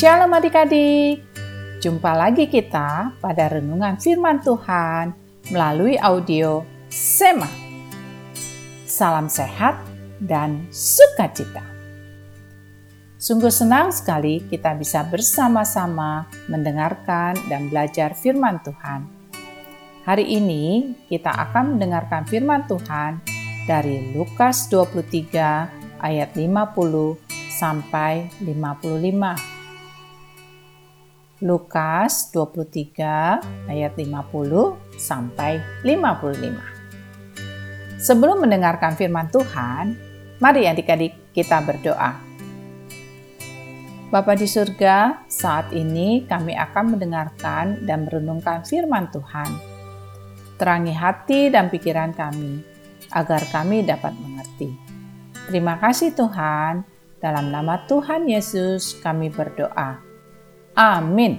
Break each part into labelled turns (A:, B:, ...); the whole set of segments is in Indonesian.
A: Shalom adik-adik. Jumpa lagi kita pada renungan firman Tuhan melalui audio Sema. Salam sehat dan sukacita. Sungguh senang sekali kita bisa bersama-sama mendengarkan dan belajar firman Tuhan. Hari ini kita akan mendengarkan firman Tuhan dari Lukas 23 ayat 50 sampai 55. Lukas 23 ayat 50 sampai 55. Sebelum mendengarkan firman Tuhan, mari adik-adik kita berdoa. Bapa di surga, saat ini kami akan mendengarkan dan merenungkan firman Tuhan. Terangi hati dan pikiran kami, agar kami dapat mengerti. Terima kasih Tuhan, dalam nama Tuhan Yesus kami berdoa. Amin.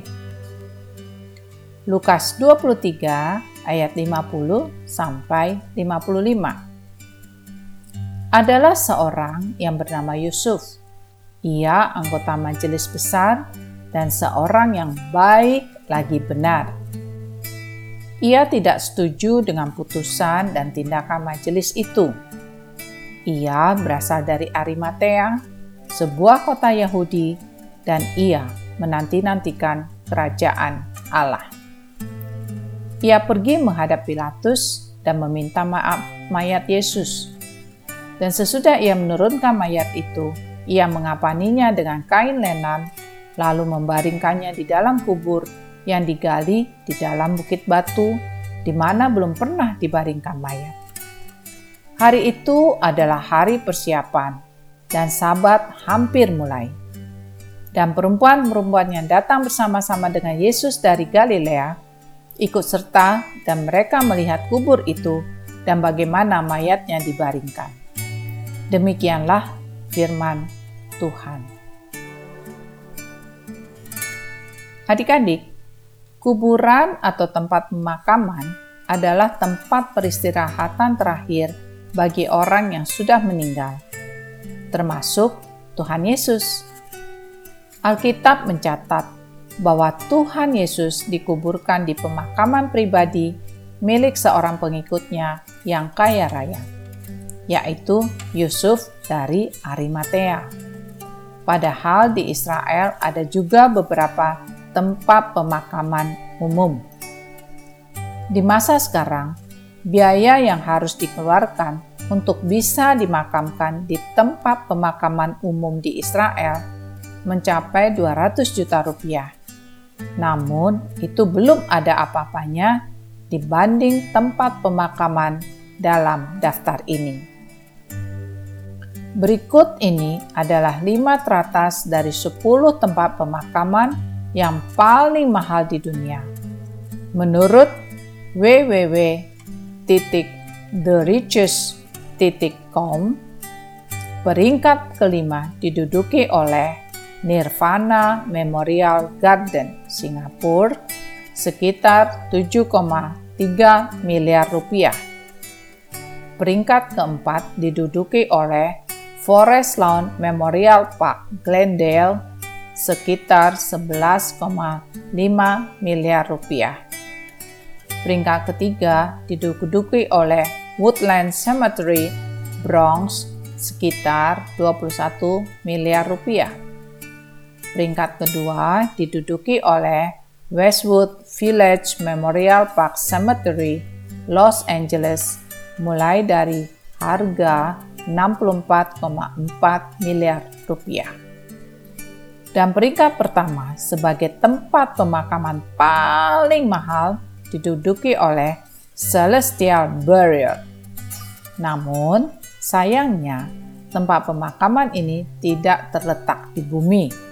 A: Lukas 23 ayat 50 sampai 55. Adalah seorang yang bernama Yusuf. Ia anggota majelis besar dan seorang yang baik lagi benar. Ia tidak setuju dengan putusan dan tindakan majelis itu. Ia berasal dari Arimatea, sebuah kota Yahudi, dan ia menanti-nantikan kerajaan Allah. Ia pergi menghadap Pilatus dan meminta maaf mayat Yesus. Dan sesudah ia menurunkan mayat itu, ia mengapaninya dengan kain lenan, lalu membaringkannya di dalam kubur yang digali di dalam bukit batu, di mana belum pernah dibaringkan mayat. Hari itu adalah hari persiapan, dan Sabat hampir mulai dan perempuan-perempuan yang datang bersama-sama dengan Yesus dari Galilea ikut serta dan mereka melihat kubur itu dan bagaimana mayatnya dibaringkan. Demikianlah firman Tuhan. Adik-adik, kuburan atau tempat pemakaman adalah tempat peristirahatan terakhir bagi orang yang sudah meninggal, termasuk Tuhan Yesus. Alkitab mencatat bahwa Tuhan Yesus dikuburkan di pemakaman pribadi milik seorang pengikutnya yang kaya raya, yaitu Yusuf dari Arimatea. Padahal di Israel ada juga beberapa tempat pemakaman umum. Di masa sekarang, biaya yang harus dikeluarkan untuk bisa dimakamkan di tempat pemakaman umum di Israel mencapai 200 juta rupiah. Namun, itu belum ada apa-apanya dibanding tempat pemakaman dalam daftar ini. Berikut ini adalah lima teratas dari 10 tempat pemakaman yang paling mahal di dunia. Menurut www.therichest.com, peringkat kelima diduduki oleh Nirvana Memorial Garden, Singapura, sekitar 7,3 miliar rupiah. Peringkat keempat diduduki oleh Forest Lawn Memorial Park, Glendale, sekitar 11,5 miliar rupiah. Peringkat ketiga diduduki oleh Woodland Cemetery, Bronx, sekitar 21 miliar rupiah Peringkat kedua diduduki oleh Westwood Village Memorial Park Cemetery, Los Angeles, mulai dari harga 64,4 miliar rupiah. Dan peringkat pertama sebagai tempat pemakaman paling mahal diduduki oleh Celestial Burial. Namun, sayangnya tempat pemakaman ini tidak terletak di bumi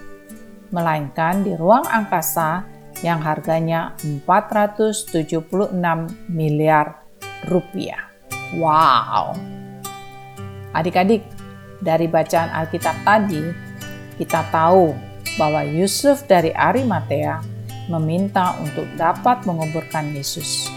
A: melainkan di ruang angkasa yang harganya 476 miliar rupiah. Wow! Adik-adik, dari bacaan Alkitab tadi, kita tahu bahwa Yusuf dari Arimatea meminta untuk dapat menguburkan Yesus.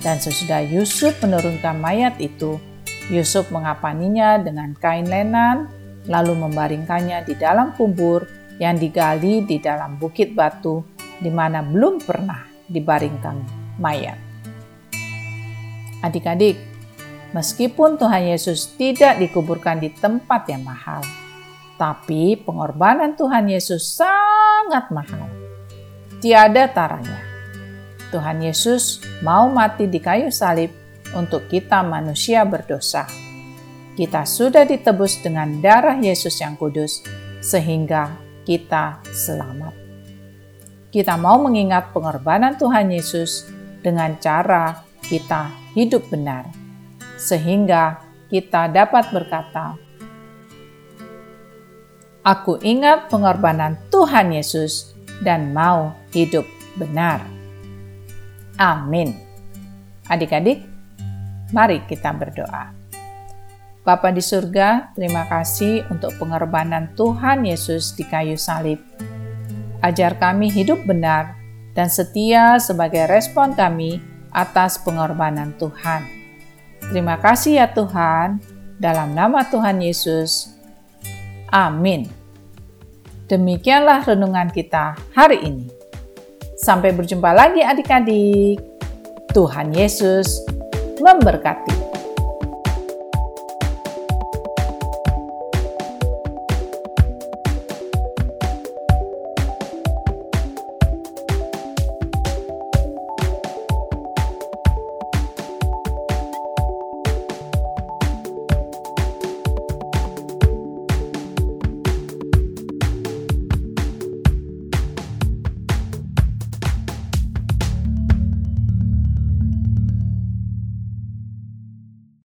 A: Dan sesudah Yusuf menurunkan mayat itu, Yusuf mengapaninya dengan kain lenan, lalu membaringkannya di dalam kubur yang digali di dalam bukit batu di mana belum pernah dibaringkan mayat. Adik-adik, meskipun Tuhan Yesus tidak dikuburkan di tempat yang mahal, tapi pengorbanan Tuhan Yesus sangat mahal. Tiada taranya. Tuhan Yesus mau mati di kayu salib untuk kita manusia berdosa. Kita sudah ditebus dengan darah Yesus yang kudus, sehingga kita selamat. Kita mau mengingat pengorbanan Tuhan Yesus dengan cara kita hidup benar, sehingga kita dapat berkata, "Aku ingat pengorbanan Tuhan Yesus dan mau hidup benar." Amin. Adik-adik, mari kita berdoa. Bapa di surga, terima kasih untuk pengorbanan Tuhan Yesus di kayu salib. Ajar kami hidup benar dan setia sebagai respon kami atas pengorbanan Tuhan. Terima kasih ya Tuhan, dalam nama Tuhan Yesus. Amin. Demikianlah renungan kita hari ini. Sampai berjumpa lagi adik-adik. Tuhan Yesus memberkati.